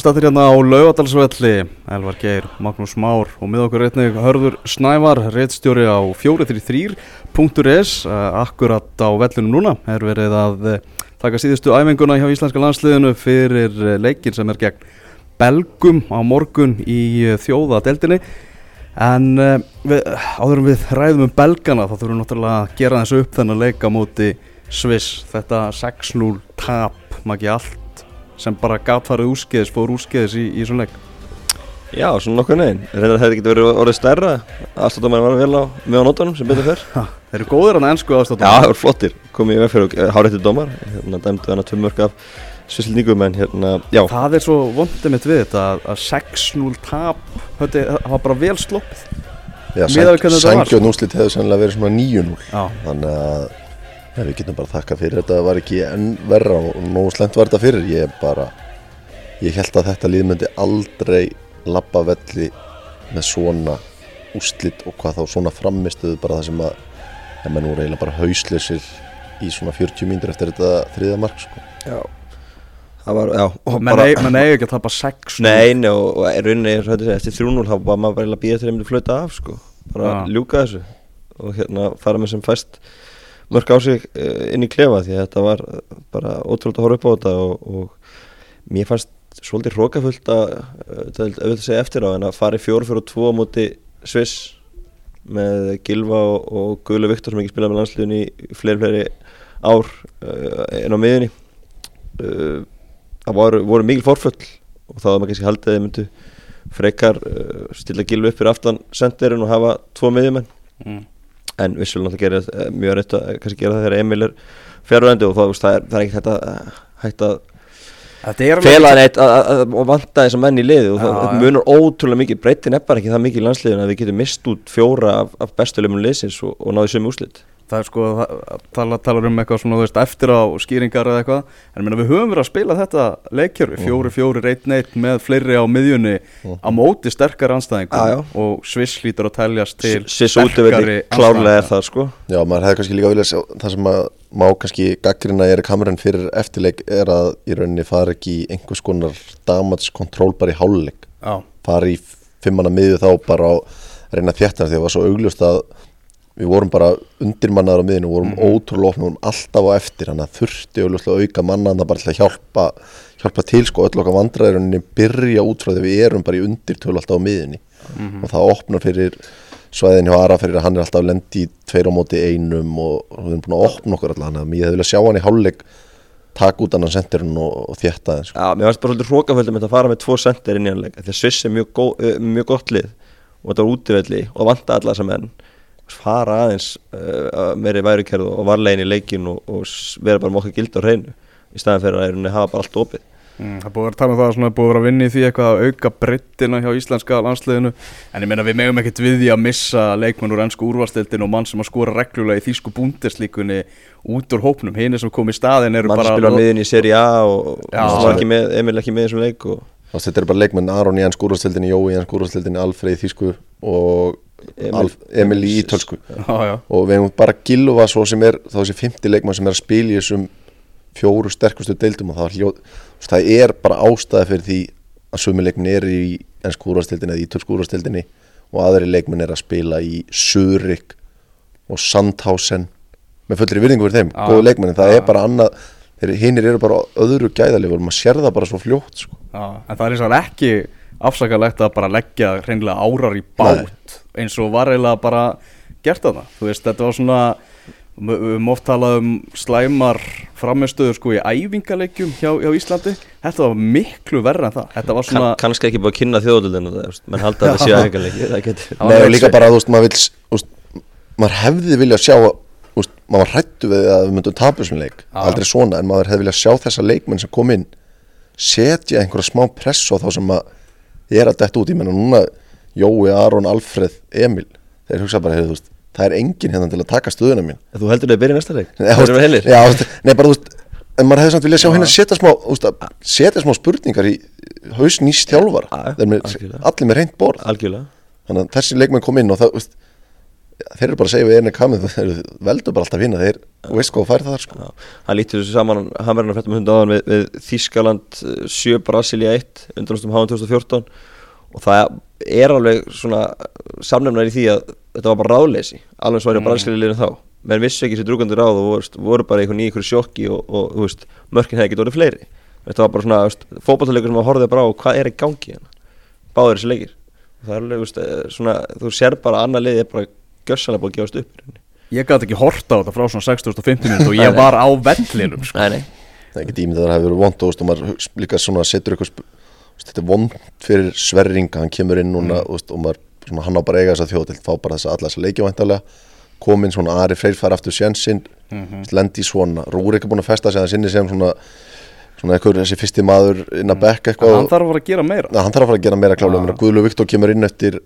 Erum stættir hérna á Laugadalsvelli, Elvar Geir, Magnús Már og með okkur einnig Hörður Snævar, reittstjóri á 433.is, akkurat á vellunum núna, er verið að eh, taka síðustu æfinguna hjá Íslenska landsliðinu fyrir eh, leikin sem er gegn Belgum á morgun í eh, þjóðadeldinni. En við, áður en við ræðum um Belgana þá þurfum við náttúrulega að gera þessu upp þennan leika múti Sviss, þetta 6-0 tap, maður ekki allt sem bara gaf farið úrskeiðis, fór úrskeiðis í, í svona leik. Já, svona nokkuð neginn Reyndar þetta getur verið orðið stærra. Aðstáttamæri var vel á með á nótunum sem betur fyrr Þeir eru góðir hann ennsku aðstáttamæri Já, það voru flottir, komið í veg fyrir og hárættið dómar. Hérna dæmdu hann að tömmörk af svisslningum en hérna, já. Það er svo vondið mitt við þetta að 6-0 tap það var bara vel sloppið. Já, Sængjóð núslit hefur sannlega verið svona 9-0 Þannig að ja, við getum bara þakka fyrir þetta var ekki enn verra og nógu slemt var þetta fyrir. Ég bara, ég held að þetta líð myndi aldrei lappa velli með svona úslitt og hvað þá svona framistuðu bara það sem að, það menn voru eiginlega bara hausleysir í svona 40 mínútur eftir þetta þriða mark sko. Já. Það var, já menn eigi ekki að tapa 6 Nei, nei, og, og er rauninni, eftir 3-0 þá var maður bara að býja til að flöta af sko, bara ja. ljúka þessu og hérna fara með sem fæst mörg á sig eh, inn í klefa því að þetta var bara ótrúlega að horfa upp á þetta og, og mér fannst svolítið hrókafullt að auðvitað segja eftir á en að fjóru fyrir og tvo á móti Sviss með Gilva og, og Guðlu Viktor sem ekki spilaði með landsliðin í fleiri fleiri ár uh, inn á miðunni það voru, voru mikil forföll og þá var maður kannski haldið að þið myndu frekar stila Gilva upp fyrir aftan sendirinn og hafa tvo miðjumenn. Mm en vissulega náttúrulega gerir eh, mjög rætt að eh, kannski gera það þegar Emil er fjárvændi og það, það, er, það er ekki hægt að hægt að fela neitt og vanta þessar menn í liði og það munur ótrúlega mikið breytin er bara ekki það mikið í landsliðin að við getum mist út fjóra af, af bestuleimum liðsins og, og náðu sömu úslit það er sko, það talar um eitthvað svona, veist, eftir á skýringar eða eitthvað, en minna, við höfum verið að spila þetta leikjörfi, mm. fjóri, fjóri, reyt, neitt með fleiri á miðjunni mm. á móti sterkar anstæðingum ah, og Sviss lítur að teljast til Sviss útvöldi klárlega er það sko. Já, maður hefði kannski líka viljað sjá, það sem að má kannski gaggrina er kameran fyrir eftirleik er að í rauninni fara ekki í einhvers konar damatskontról bara í háluleik, fara í fimmana miðu þá bara á reyna þjættar því að það var svo augljóst að við vorum bara undirmannaður á miðinu, við vorum mm ótrúlega ofn, við vorum alltaf á eftir, þannig að þurfti að auka mannaðan bara til að hjálpa, hjálpa til sko, öll okkar vandræðurinni byrja út frá því við erum bara í undirtölu alltaf á miðinu mm og það opnar fyrir svæðin hjá Ara fyrir að hann er alltaf lendi í tveir á móti einum og, við erum búin að opna okkur alltaf, að ég hef viljað sjá hann í hálfleik taka út annan sendirinn og, og þjætta það sko. Já, mér finnst bara svolítið hrókaföldum að fara með tvo sendir inn í hann leik, því að Sviss er mjög, góð, mjög gott lið og þetta var útivelli og vanta alla þessa menn fara aðeins uh, meiri værukerð og varlegin í leikin og, og vera bara mokkið gild á hreinu í staðan fyrir að það hafa bara allt opið. Mm, Það búið að tala um það að það búið að vera að vinni í því eitthvað að auka brittina hjá íslenska landsliðinu. En ég meina við megum ekkert við því að missa leikmenn úr ennsku úrvastildin og mann sem að skora reglulega í þýsku búndeslíkunni út úr hópnum, hinn sem kom í staðin eru mann bara mann spila miðin í seri A og ekki með, Emil ekki með þessum leik og... Þetta eru bara leikmenn Aron í ennsku úrvastildin, Jói í ennsku úrvastildin, Alfred í þýsku og Emil, Emil í ítölsku. Og við hefum bara Gilva svo sem er þá þessi fymti leikmann sem er að spila í þessum fjóru sterkustu deildum og það, hljó, það er bara ástæði fyrir því að sumi leikmann er í ennsku úrvastildinni eða ítölsku úrvastildinni og aðri leikmann er að spila í Surik og Sandhausen. Með fullri virðingu fyrir þeim, góðu leikmann það er bara annað, hinnir eru bara öðru gæðalíf og maður sér það bara svo fljótt sko. En það er eins og ekki afsakalegt að bara leggja hreinlega árar í bát. Nei. Eins og var eiginlega bara gert að það, þú veist, þetta var svona við höfum oft talað um slæmar framistöður sko í æfingalegjum hjá, hjá Íslandi, þetta var miklu verra en það, þetta var svona Kann, kannski ekki bara kynna þjóðlunum það, menn halda að það sé æfingalegi Nei og líka bara, þú veist, maður vil úst, maður hefði viljað sjá úst, maður hrættu við að við myndum tapja þessum leik, aldrei svona, en maður hefði viljað sjá þessa leikmenn sem kom inn setja einhverja smá press á þá sem að ég er að detta út, ég menna núna Jói, Aron, Alfred, Emil. Þeir hugsa bara, hefur, veist, það er engin hérna til að taka stöðuna mín. Þú heldur þau að byrja næsta leik? Nei, veist, nei bara, þú veist, en maður hefði samt viljað sjá hérna setja smá, veist, setja smá spurningar í haus nýst þjálfar allir með reynd borð. Algjörlega. þannig að þessi leikmenn kom inn og það, þeir eru bara að segja við einni kamið þeir veldu bara alltaf vinna, þeir veist hvað fær það sko. hann lítur þessu saman hann verður að fætta með hunda áðan við, við Þískaland 7 Brasilia 1 undanastum háan 2014 og það er alveg svona samnefnar í því að þetta var bara ráðleysi. Alveg svo er ég mm. Brasilia liðin þá. Menn vissu ekki sér drúgandi ráð og veist, voru bara í einhverju sjokki og, og, veist, mörkin hefði ekki dórið fleiri. Þetta var bara svona fókbaltalegur sem að horfið bara á hvað er í gangi hérna. Báður þessi leikir. Það er alveg veist, eh, svona þú sér bara að annað liði er bara gössalega búið að gefast upp Ég gæti ekki horta á þetta frá svona 6050 minút og ég var á vellinum sko. Nei, nei. Það er ekki dýmið að það hefur verið vond og maður líka svona setur eitthvað þetta er vond fyrir sverringa hann kemur inn núna mm. og maður, svona, hann á bara eiga þess að þjóð til þá bara þess að alla þess að leikja væntalega komin svona Ari Freyr fær aftur sjansinn mm -hmm. lendi svona, Rúrik er búin að festa sig að sinni sem svona svona eitthvað þessi fyrsti maður inn að mm. bekka eitthvað hann þarf að fara að gera meira. Na, hann þarf að fara að gera meira klálega, Guðlu Viktor kemur inn eftir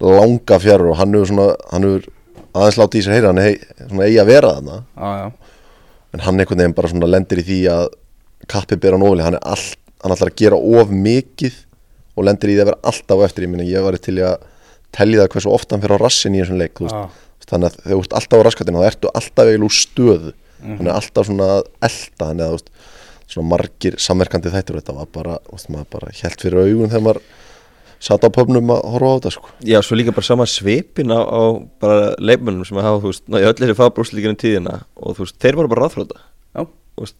langa fjárur og hann hefur svona hann hefur aðeins látið í sér heyra hann er svona eigi að vera þarna. Ah, en hann einhvern veginn bara svona lendir í því að kappi bera nóli, hann er all, hann ætlar að gera of mikið og lendir í því að vera alltaf eftir, ég minna ég var til að tellja það hversu ofta hann fyrir á rassin í þessum leik ah þannig að þegar þú ert alltaf á raskatinu þá ertu alltaf eiginlega úr stöðu. Mm -hmm. þannig að alltaf svona elda þannig að veist, svona margir samverkandi þættir þetta var bara, veist, bara helt fyrir augun þegar maður satt á pöfnum að horfa á þetta sko. Já, svo líka bara sama svipin á, á bara leifmennum sem að hafa, þú veist, í öll þessi fagbrúslíkinu tíðina og þú veist, þeir voru bara ráðflöta Þa,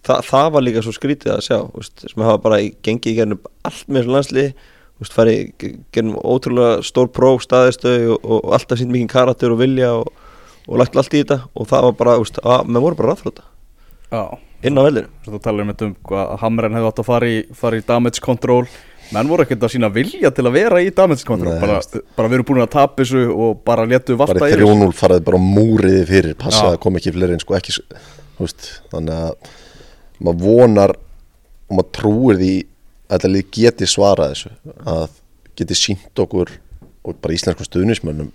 það var líka svo skrítið að sjá sem hafa bara gengið í gernum allt með þessu landslið farið gennum ótrúlega stór próf staðistöð og, og alltaf sínt mikið karakter og vilja og, og lagt allt í þetta og það var bara, með voru bara ráðflöta inn á veldinu Þú talar um þetta um að Hamren hefði átt að fara í, fara í damage control. Menn voru ekkert að sína vilja til að vera í damage control Nei, bara, bara við erum búin að tapa þessu og bara letu varta bara í þrjónul faraði bara múriði fyrir passa að koma ekki fleiri en sko ekki veist, þannig að maður vonar og maður trúir því að þetta lið geti svarað þessu að geti sínt okkur og bara íslensku stuðnismönnum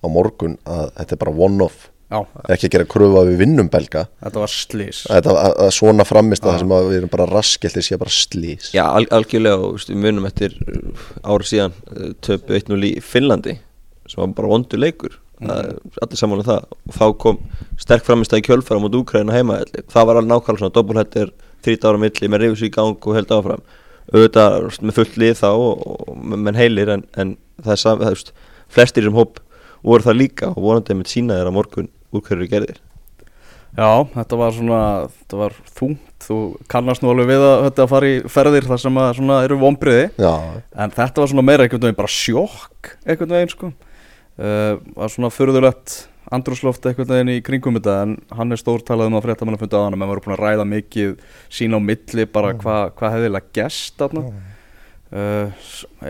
á morgun að þetta er bara one-off. Ekki að gera kröfu að við vinnum belga. Þetta var slís þetta, að, að svona framist að það sem að við erum bara raskelt sé bara slís Já, al algjörlega og við munum eftir árið síðan eh, töpu 1-0 í Finnlandi sem var bara vondu leikur. Allir saman um það. Og þá kom sterk framist að í kjölfara mot Úkræna heima. Það var alveg nákvæmlega svona dobbulhættir þrít ára milli með reyfus í gang og held áfram. Auðvitað með fullt lið þá og, og menn heilir en, en það er saman, það er flestir sem hóp voru það líka og vonandi með sína þeirra morgun úr hverju gerðir. Já, þetta var svona, þetta var þungt, þú kannast nú alveg við að þetta fara í ferðir þar sem að svona eru vonbriði Já. en þetta var svona meira einhvern veginn bara sjokk einhvern veginn sko uh, var svona förðulegt andrúsloft eitthvað inn í kringum þetta en hann er stór talað um að frétta mann að funda á hann en maður voru búin að ræða mikið sín á milli bara mm. hvað hva hefðilega gæst þarna mm. uh,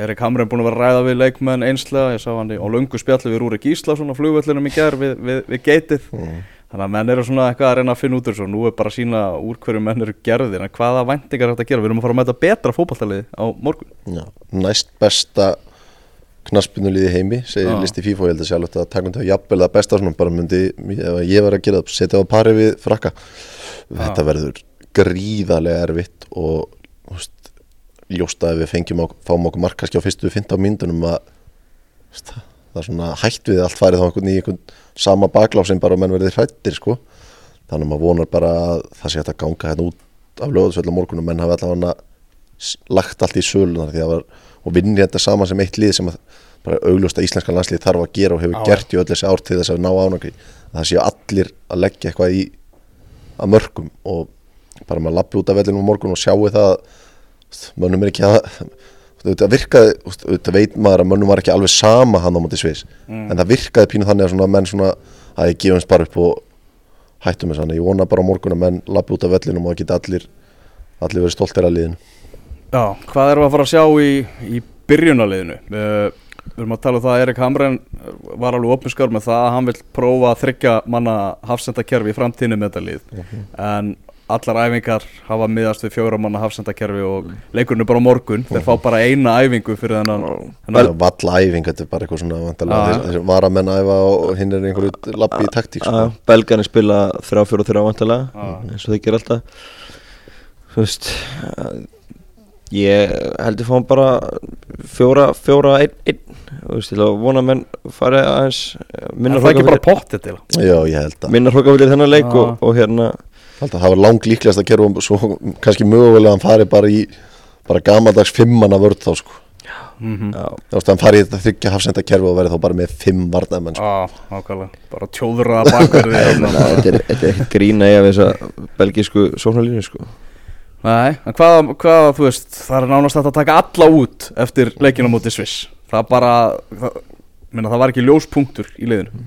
Erik Hamren búin að vera að ræða við leikmenn einslega, ég sá hann í, á lungu spjalli við Rúri Gíslason á flugvöllinum í gerð við, við, við geitið mm. þannig að menn eru svona eitthvað að reyna að finna út þessu og nú er bara að sína úr hverju menn eru gerðir en hvaða væntingar er þetta að gera, við erum að fara að knaspunuliði heimi, segir ah. listi FIFA og ég held að sjálf þetta að takna þetta jafnvel að besta svona bara myndi, ef ég var að gera það setja á pari við frakka ah. þetta verður gríðarlega erfitt og veist, ljósta ef við fengjum á, fáum okkur markaski á fyrstu 15 myndunum að veist, það er svona hætt við allt farið þá einhvern í einhvern sama baklá sem bara menn verður hrættir sko þannig að maður vonar bara að það sé að þetta ganga hérna út af lögðsvölda morgunum menn hafa allavega lagt allt í sölunar því að það var og vinni þetta saman sem eitt lið sem bara augljósta íslenska landslið þarf að gera og hefur Á, gert í öll þessi ár til þess að ná ánangri það séu allir að leggja eitthvað í að mörgum og bara maður lappi út af vellinu um morgun og sjáu það mönnum er ekki að þetta virkaði, þetta veit maður að mönnum var ekki alveg sama hann á móti svis mm. en það virkaði pínu þannig að svona menn svona að ég gefum bara upp og hættum þess að ég vona bara á morgun að menn lappi út af vellinu og að geta allir allir verið stoltir að liðinu Já, hvað erum við að fara að sjá í, í byrjunaliðinu? Við, við erum að tala um það að Erik Hamren var alveg opinskar með það að hann vil prófa að þryggja manna hafsendakerfi í framtíðinu með þetta lið uh -huh. en allar æfingar hafa miðast við fjóra manna hafsendakerfi og mm. leikurinn er bara morgun, þeir fá bara eina æfingu fyrir þennan Valla æfing, þetta er bara eitthvað svona þessi varamenn æfa og hinn er einhverju lappi í taktík sko. Belgarnir spila þrjá fjóru þrjá vantilega eins og þeir gera alltaf Þú veist Ég heldur fáum bara fjóra, fjóra, einn, einn. Þú veist, að vona menn fari aðeins eh, minna Er það ekki bara pottið til? Já, ég held að Minna hrókafylgir þennan leik Já. og, og hérna að það var lang líklegast að kerfa og svo kannski mögulega að hann fari bara í bara gamaldags fimmanna vörð þá sko. Mm Já, Þú veist, hann fari í þetta þryggja hafsenda kerfi og verði þá bara með fimm varnamenn sko. Já, ákvæmlega, bara tjóðraða bakverði þetta er, þetta er ekkert grína eiga við þessa belgísku sóknarlínu sko Nei, en hvað, hvað, þú veist, það er nánast að taka alla út eftir leikinu á móti Sviss. Það bara, það, minna, það var ekki ljóspunktur í liðinu.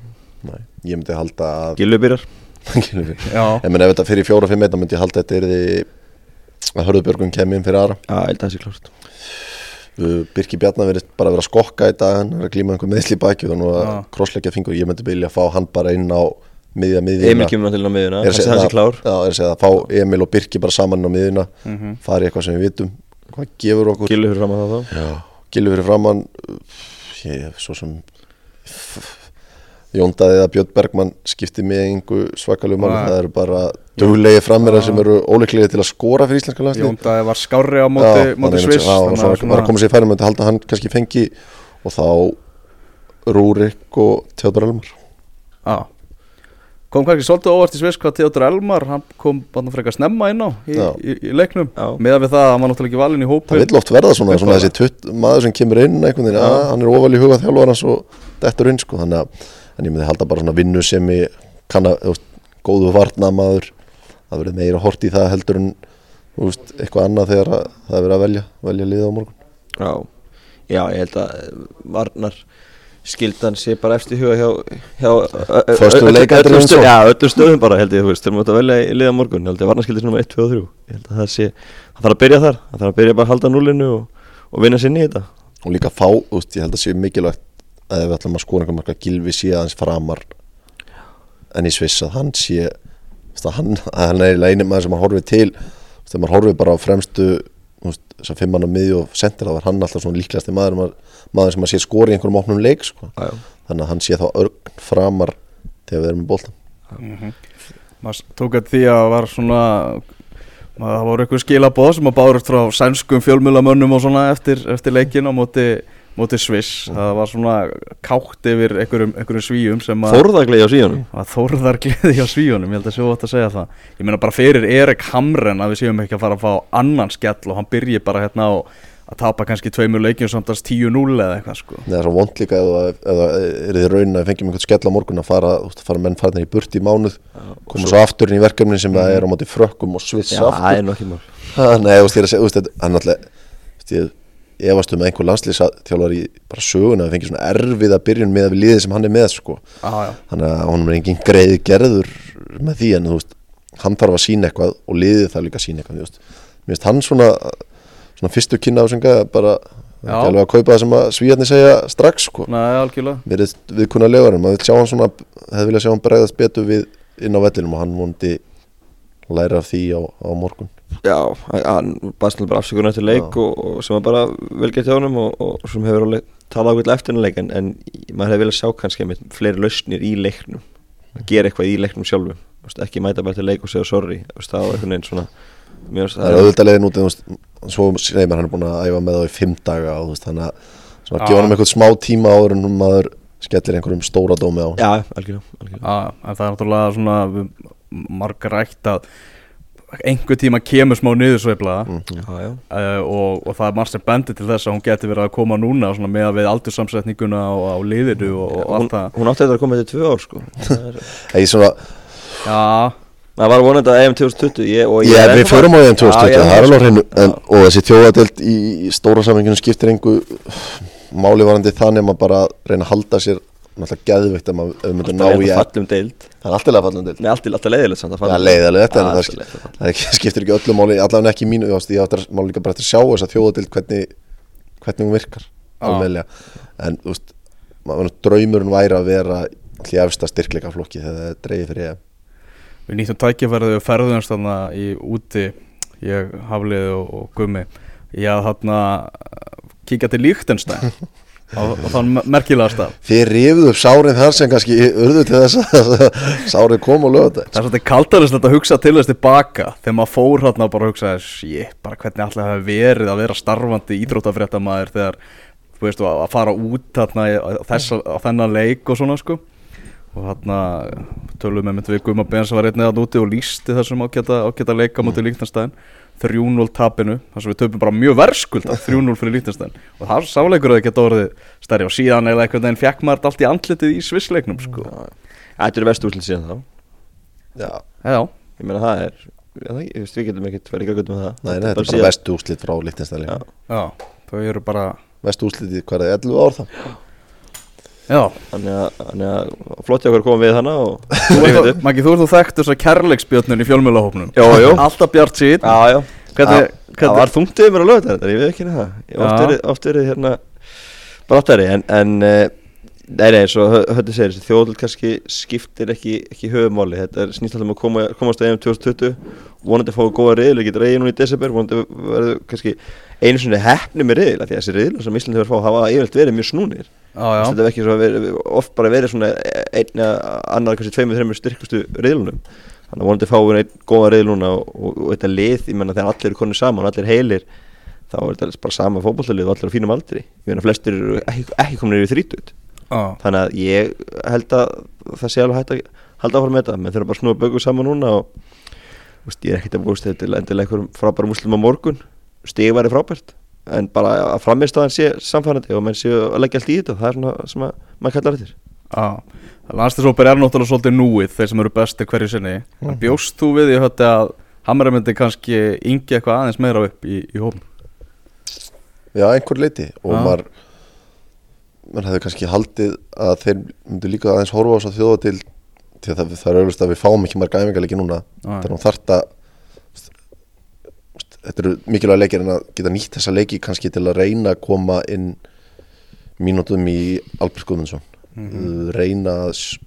Nei, ég myndi halda að Gilvi byrjar Já, En menn ef þetta fyrir fjóra og fimm einna myndi ég halda að þetta er því að Hörðubjörgun kemur inn fyrir aðra. Já, ég held að það sé klárt. Uh, Birki Bjarnar verið bara að vera að skokka í dag hann er að glíma einhver meðsli í baki og nú að Já. krossleggja fingur, ég myndi vilja fá hann bara inn á miðja miðjuna. Emil kemur náttúrulega á miðuna, að þessi hans er það- klár. Já, er að fá Emil og Birki bara saman á miðjuna Mhm. fari eitthvað sem við vitum. Hvað gefur okkur? Gilvi fyrir fram að það þá? Já, Gilvi fyrir framann ég hef svo sem Jóndaði eða Björn Bergmann skipti mig einhver svakalegu mann Nei. það eru bara duglegi frammeira sem eru óleiklega til að skora fyrir íslenska landslið Jóndaði var skárri á móti, móti Sviss Já, og svo var að koma sér með að halda að hann kannski fengi. Og þá Rúrik og Theodor Elmar. Já Kom kannski svolítið óvart í Sviss hvað Theodor Elmar hann kom bara frekar snemma inn á í, í, í leiknum. Meðan við það að hann var náttúrulega ekki valinn í hópin Það vill oft verða svona, svona þessi tutt, maður sem kemur inn einhvern veginn, að hann er ofal í huga þjálfur hans og dettur inn sko, þannig að en ég myndi halda bara svona vinnu sem ég kann að, þú veist, góðu varna maður það verður meira hort í það heldur en þú veist, eitthvað annað þegar að, það er verið að velja, velja liða á morgun. Já, já, ég held að Varnar skildan sé bara eftir huga hjá, hjá öllum- stöð- Já, öllum stöðum bara held ég, þú veist, þegar maður að velja í liða morgun, held ég Varnar skildi sem nummer 1, 2 og 3 Ég held að það sé, það þarf að byrja þar, það þarf að byrja bara að halda núlinu og, og vinna sinni í þetta. Og líka fá, veist, ég held að sé mikilvægt að ef við ætlum að skora einhver marka gilvi sé aðeins framar en í Sviss að hann sé hann, hann er einu maður sem að horfi til. Þegar maður horfi bara á fremstu þess að fimm mann á miðju og sendir þá var hann alltaf svona líklegasti maður, maður, sem að sé skori í einhverjum opnum leik sko. Þannig að hann sé þá örgn framar þegar við erum með boltan Mhm. maður tók að því að það var svona maður, það voru eitthvað skilabóð sem að bárust frá sænskum fjölmjölamönnum og svona eftir, eftir leikin á móti, móti Sviss. Það var svona kátt yfir einhverjum, einhverjum svíum sem að Þórðaglegi á síðanum að þórðar gleði hjá svíunum ég held að sjóða að segja það. Ég meina bara fyrir Erik Hamren að við séum ekki að fara að fá annan skell og hann byrji bara hérna á að tapa kannski tveimur leikjum samtals 10-0 eða eitthvað sko. Það er svo vond líka eða, eða er þið raunin að við fengjum einhvern skell á morgun að fara, þú veist, að fara menn farnir í burti í mánuð koma svo aftur inn í verkefni sem það er á móti frökkum og Sviss Já, það aftur er nú ekki mál Nei, þú veist, ég er náttúrulega þú veist, ég efast um að einhver landslýsþjálfar í bara söguna að fengi svona erfið að byrjun með að við liðið sem hann er með sko. ah, þannig að honum er engin greið gerður með því en þú veist, hann þarf að sína eitthvað og liðið þarf líka að sína eitthvað veist. mér finnst hann svona, svona fyrstu kynna ásenga bara ekki alveg að kaupa það sem að svíjarnir segja strax sko. Nei, algjörlega verið við kunna legarum, maður vil sjá hann svona hefði viljað sjá hann bregðast betur við inn á vellinum og hann vondi læra af því á, á morgun Já, hann baðst náttúrulega bara afsökunar eftir leik og, og sem var bara velgert hjá honum og, og sem hefur alveg talað ákveðlega eftir hennar leik en, en maður hefði viljað sjá kannski með fleiri lausnir í leiknum að gera eitthvað í leiknum sjálfu Þú veist, ekki mæta bara til leik og segja sorry það var einhvern veginn svona finnst það er auðvitað leiðin út veist, svo segir maður hann er búin að æfa með þá í fimm daga og þannig að svona Já. gefa hann eitthvað smá tíma áður en maður skellir einhverjum stóra dómi á hann Já, algjörlega, algjörlega. Já, en það er náttúrulega svona margar rætt að einhver tíma kemur smá niðursveifla. Mm. Já, já. Uh, og, og það er margt sem bendir til þess að hún geti verið að koma núna svona með að við aldursamsetninguna á, á liðinu og, og hún, allt það. hún átti þetta að koma til tvö ár sko. Er- Ég svona, Já, Það var vonandi að EM 2020 ég, og ég, er við förum á EM 2020, Já, ég er það er alveg hreinu. En, Já. og þessi þjóðadelt í, stóra saminginu skiptir engu máli varandi þannig að maður bara reyna að halda sér náttúrulega geðveikt að maður við myndum ná Alltaf í að deild. Það er alltaf fallum deild. Nei, allt, allt er leiðilegt að Það er er að er skiptir ekki öllu máli allavega ekki mínu, ég ég að máli líka bara eftir að sjá þess að þjóðadeild hvernig, hvernig hún virkar alveglega, en þú veist draumurinn væri að vera allir efsta styrkleikaflokki þegar það er dreigið fyrir EM. Við nýttum tækifærið og ferðumst þarna í úti ég, Haflið og, og Gummi. Ég að þarna kíkja til Líktenstein og, og þann merkilega stað. Þið rifðu upp sárið þar sem kannski urðu til þess að sárið kom og lögða Það er svolítið kaldarist að hugsa til þess tilbaka þegar maður fór hérna og bara hugsa shit, bara hvernig alltaf hefur verið að vera starfandi ídrótafréttamaður þegar þú veist, að fara út hérna á þennan leik og svona sko. Og hérna tölum við með við Guðma Bens að var einnig að núti og lísti þessum ágæta, ágæta leika mútið líknarstæðin 3-0 tapinu þar sem við töfum bara mjög verskuld 3-0 fyrir líknarstæðin og það sáleikur að það geta orðið stærri. Og síðan eða einhvern veginn fekk maður allt í andlitið í svissleiknum sko. Þetta eru vestu útlýtt síðan þá. Já, Já. Ég meina það er, ég veist við getum ekkert verið ekki að gutta með það. Nei, þetta er bara vestu útlýtt frá líknarstæðin Já. Já, þau eru bara Vestu útlýtt í hverja 11 ár þá? Já Þannig að, þannig að flotti okkur komum við hana og Maggi, þú ert þú þekkt þess að kærleiksbjörnun í fjölmjölahópnum Alltaf bjart síðan Það var þungtið mér að lögða þetta, ég veit ekki Ég hef oft oft verið hérna Bráttari, en, en eh, Nei, nei, eins og höfðu segir Þjóðl kannski skiptir ekki, ekki höfumáli Þetta er snýst alltaf um að koma, komast að EM 2020 Vonandi að fá góða riðil Ég get reyði núna í desember Vonandi verður kannski einu svona hefni með riðil Því að þessi riðil sem Íslandi verður að fá hafa yfirleitt verið mjög snúnir Já Þetta er ekki svo að verið, oft bara verið svona einn eða annar kannski tveimur, þreimur styrkustu riðlunum Þannig að vonandi fáum við einn góða riðl núna og, og, og þetta lið, ég menna þegar allir eru konið saman, allir heilir þá er þetta bara sama fótballtalið og allir á fínum aldri. Ég meina flestir eru ekki, ekki komin yfir þrítut Já, Þannig að ég held að það sé alveg hægt að halda áfram með þetta. Menn þurfa bara að snúa bögu saman núna og veist, ég er ekkert að búist þetta til endilega einhverjum frábærum muslim á morgun. Stig væri frábært en bara að frammeðstæðan sé samfærandi og menn séu að leggja allt í þetta það er svona sem að maður kallar þetta já Landstisóper er náttúrulega svolítið núið þeir sem eru besti hverju sinni. En Bjóst þú við í þetta að Hamra myndi kannski yngi eitthvað aðeins meira upp í, í hófn Já, einhver leiti og Já. maður maður hefði kannski haldið að þeir myndu líka aðeins horfa á þjóða til því að það, það er auðvitað að við fáum ekki marga æfingarleiki núna. Já. þannig að þarft að þetta eru mikilvæga leikir en að geta nýtt þessa leiki kannski til að reyna að koma inn mínútum í Albert Guðmundsson Mhm. reyna að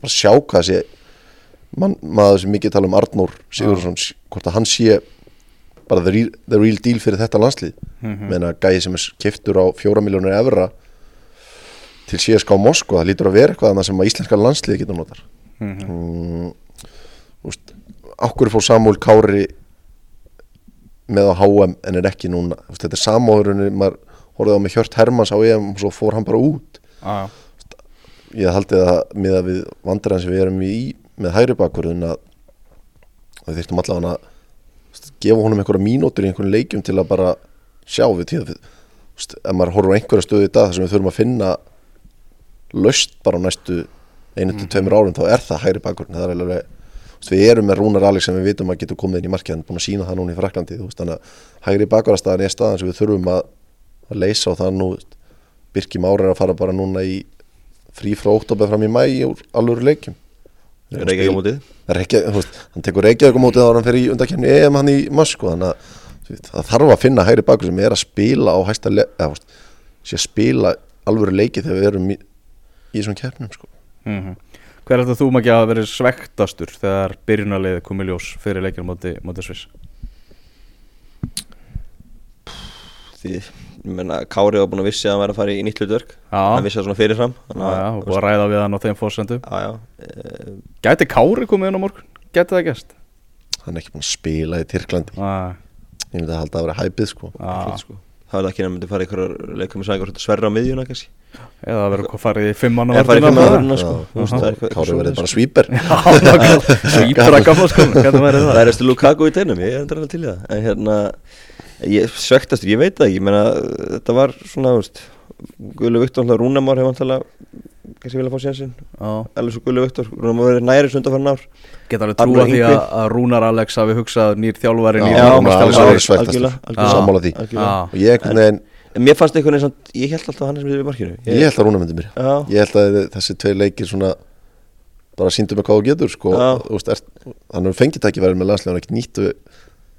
bara sjá hvað sé man, maður sem mikið tala um Arnór Sigurðsson, hvort að hann sé bara the real, the real deal fyrir þetta landslið Mhm. meina gæði sem er keftur á fjóra miljónir evra til CSK Moskva, það lítur að vera eitthvað annað sem að íslenska landslið getur notar Mhm. mm, úst, Akkur fór Samúl Kári með á HM en er ekki núna. Þetta er samóðurinn, maður horfði á með Hjört Hermans á EM og svo fór hann bara út. Já ég haldið að miða við vandræðan sem við erum í með hægri bakkurðin að við þyrftum allavega að gefa honum einhverja mínútur í einhverjum leikjum til að bara sjá við tíða ef maður horfur á einhverja stöðu í dag þar sem við þurfum að finna löst bara á næstu einu til tveimur árum þá er það hægri bakkurðin það er alveg við erum með Rúnar Alex sem við vitum að getur komið inn í markið hann er búin að sína það núna í Fraklandi veist, þannig að hægri bakkurðarstaðan er staðan sem við þurfum að, að leysa og það nú Birki Már er að fara bara núna í frí frá óttobæð fram í mæ úr alvöru leikjum. Reykjavík á mótið? hann tekur Reykjavík á mótið ára hann fyrir í undakefni EM hann í Moskva þannig að það þarf að finna hægri bakur sem er að spila á hæsta le- eða, veist, sé að spila alvöru leiki þegar við erum í, í Hver er þetta þú maður ekki að verið svektastur þegar byrjunarliðið komið ljós fyrir leikir móti, móti Sviss? því, ég menna, Kári var búin að vissi að hann væri að fara í nýtt hlutverk Já, hann vissi það svona fyrirfram já, já, og búið að ræða við hann á þeim fórsendum já, já, e, Gæti Kári komið inn á morgun? Gæti það gæst? hann er ekki búin að spila í Tyrklandi Já, ég myndi að halda að vera hæpið sko. sko. Það var ekki að hann myndi fara í einhverjar leikum með sækur sverra á miðjuna kannski Eða það verður hvað farið í fimm manna eða fara í fimm vörðina aðurina sko Já. Þú veist, það er eitthvað- Kári eitthvað verið bara nákvæmlega. Svípur að gamla sko sko. það? er eftir Lukaku í teinum, ég er endur alveg til það en hérna, ég svektastur, ég veit það ekki ég meina, þetta var svona, Guðlu Viktor, Rúnamár hefur alltaf kannski vilja fá sénsinn Já, Elvis og Guðlu Viktor, Rúnamár verið næri sundarfærin ár. Geta alveg Arnór trúa því að, að Rúnar Alex hafi hugsað nýr þjálfari Já, nýr já, þjálfari, og ég, En mér fannst einhvern veginn samt, ég held alltaf að hann sem við í markinu. Ég held að Rúna myndi mér Já, ég held að þessi tvei leikir svona bara síndu mig hvað þú getur sko, veist, er, hann er fengið tækifæri með landslega hann er ekki nýttu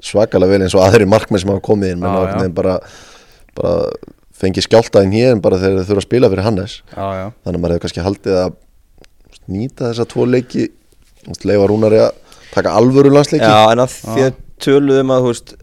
svakalega vel eins og aðri markmenn sem hafa komið inn. Bara, bara fengið skjáltaðin hér en bara þegar þeir þurfa að spila fyrir Hannes. Já, já, þannig að maður hefur kannski haldið að nýta þessa tvo leiki. Leifa Rúnari að taka alvöru landsleiki. Já, en að því að töluðum að, þú veist,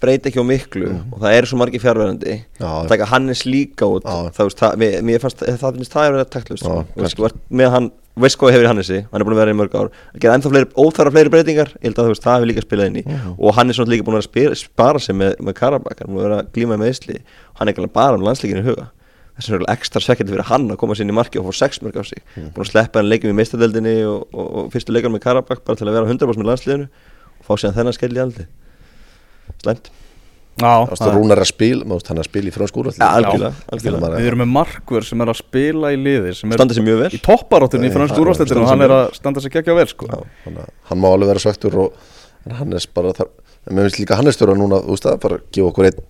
breyti ekki á miklu Mhm. og það eru svo margi fjárverðandi Já. að taka Hannes líka út það, veist, það, mér, mér fannst, það finnst það er verið taktlust með hann, veist hvað hefur Hannesi? Hann er búin að vera í mörg ár. Að gera ennþá fleiri, óþara fleiri breytingar. Ég held að þú veist, það hefur líka spilað inn í. Mhm. og hann er svona líka búin að spila, spara sig með, með Karabak, hann er búin að vera að glíma með Ísli og hann er ekki alveg bara um landsleikinu huga. Þess vegna er ekstra svekkjandi fyrir hann að koma sér inn í marki og fá sex mörg á sig. Mhm. búin að sleppa hann leikum í meistadeldinni og, og, og fyrstu leikar með Karabak bara til að vera 100% með landsliðinu og fá sér þennan skell í aldi slæmt Rúnar er að spila, maður hann er að spila í. Maður- Við erum með markver sem er að spila í liði sem er standa sér mjög vel í topparóttunni í hann- úrvarsleitinu og hann er að standa sig geggja vel sko. Já, þannig að hann má alveg vera svektur og en Hannes bara þar en mér finnst líka Hannes þurfa núna, þú veist það, bara gefa okkur einn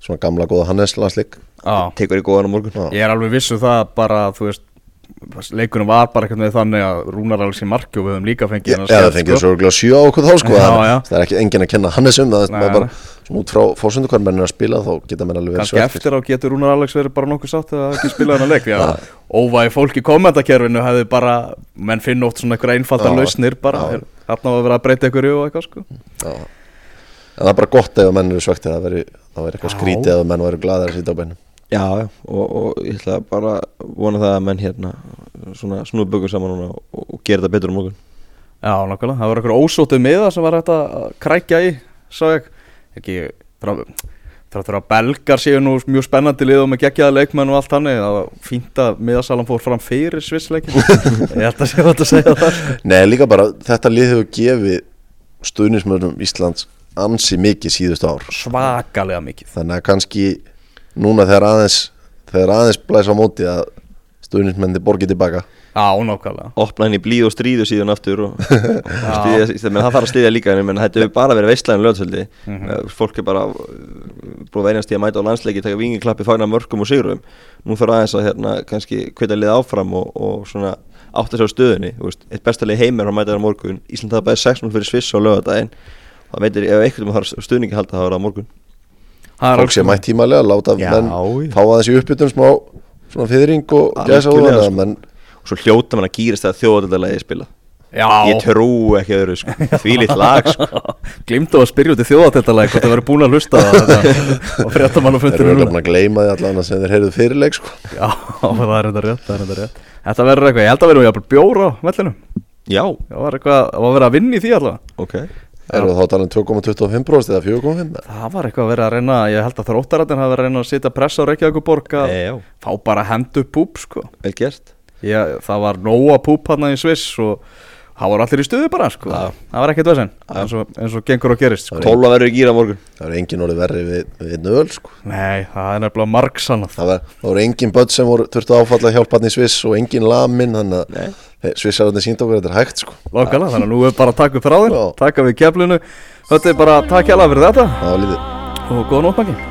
svona gamla góða Hannes landsleik Já. tekur í góðan á morgun Já. Ég er alveg vissu það bara, þú veist leikunum var bara eitthvað með þannig að Rúnar alveg sér marki og við höfum líka fengið eða það fengið svo örgulega sjö á okkur þá sko Já, það, já. er ekki enginn að kenna Hannes um það, er bara svona út frá fórsöndu hvað menn er að spila þá geta menn alveg verið kannski svektir eftir. á getur Rúnar Alex verið bara nokkuð sátt að ekki spila þennan leik Já, óvægi fólk í kommentakerfinu hefði bara, menn finn oft svona einhverja einfaldar Já. lausnir bara, Já. þarna var að vera Já. og, og ég ætla bara að vona það að menn hérna svona snúið bökum saman núna og, og gera þetta betur á morgun. Já, nákvæmlega, það var eitthvað ósótið miða sem var hægt að krækja í, sá ég. Ekki, þráttur að belgar séu nú mjög spennandi lið og með geggjaða leikmenn og allt hannig það var fínt að miðasalan fór fram fyrir svissleikin ég held að sé þetta að segja það sko. Nei, líka bara þetta lið hefur gefið stuðnismönnum Íslands ansi mikið síðustu ár. Svakalega mikið. Þannig að kannski núna þegar aðeins þegar aðeins blæs á móti að stuðnismenni borgið tilbaka. Já, nákvæmlega. Opna henni í blíð og stríðu síðan aftur og, og stýðja, menn það þarf að stýðja líka en þetta hefur bara verið veistlæðin löðsöldi Mhm. fólk er bara uh, búið að verjast í að mæta á landsleiki taka vingiklappi, fagna mörgum og sigurum nú þarf aðeins að hérna kannski hvita lið áfram og, og svona átta sér á stöðunni, veist, eitt besta lið heimir á mæta þér á morgun, Ísland það bæði 6-0 fyrir Sviss á lögadaginn, það veitir ef einhvern veginn þarf stöðningi halda það að vera á morgun fólk sé mætt tímalega, láta Já, menn já. fá aðeins í uppbytun smá svona fyrring og gæsa Algjörlega, óðan sko. menn og svo hljóta mann að gýrast það þjóðaldalagi spila Já, ég trú ekki öðru sko. því lít lag sko. glimtu að spyrja út í þjóðateltalega hvort það verið búin að hlusta og fréttamann og þeir eru fundur búin að gleyma því allan að sem þeir heyrðu fyrirleik sko. Já, það er þetta rétt, það er þetta rétt Þetta verður eitthvað, ég held að verðum jafnvel bjóra á vellinu já, Það var eitthvað, það var verið að vinna í því allavega ok eru þá talað um 2,25% eða 4,5% Það var eitthvað að vera að reyna, ég held að þróttarættin hafi verið að reyna að setja press á Reykjavíkuborg að já, fá bara hendu púp sko. Vel gert. Ég, Það var nóa púp hann í Sviss og það var allir í stuði bara sko Já. Það var ekkert vesinn, eins, og- eins og gengur og gerist sko. 12 verður í gýra morgun það eru engin orðið verri við, við nöl sko. Nei, það er nefnilega margsannað það, voru engin börn sem voru þurftu að áfalla hjálpa hann í Sviss og engin lamin þannig Nei. að Svissararnir sínd okkur þetta er hægt sko. Lókala, þannig að nú er bara að taka upp þráðin Já. Taka við keflinu Þetta er bara takk hjá fyrir þetta það var lítið Og góða nótmakki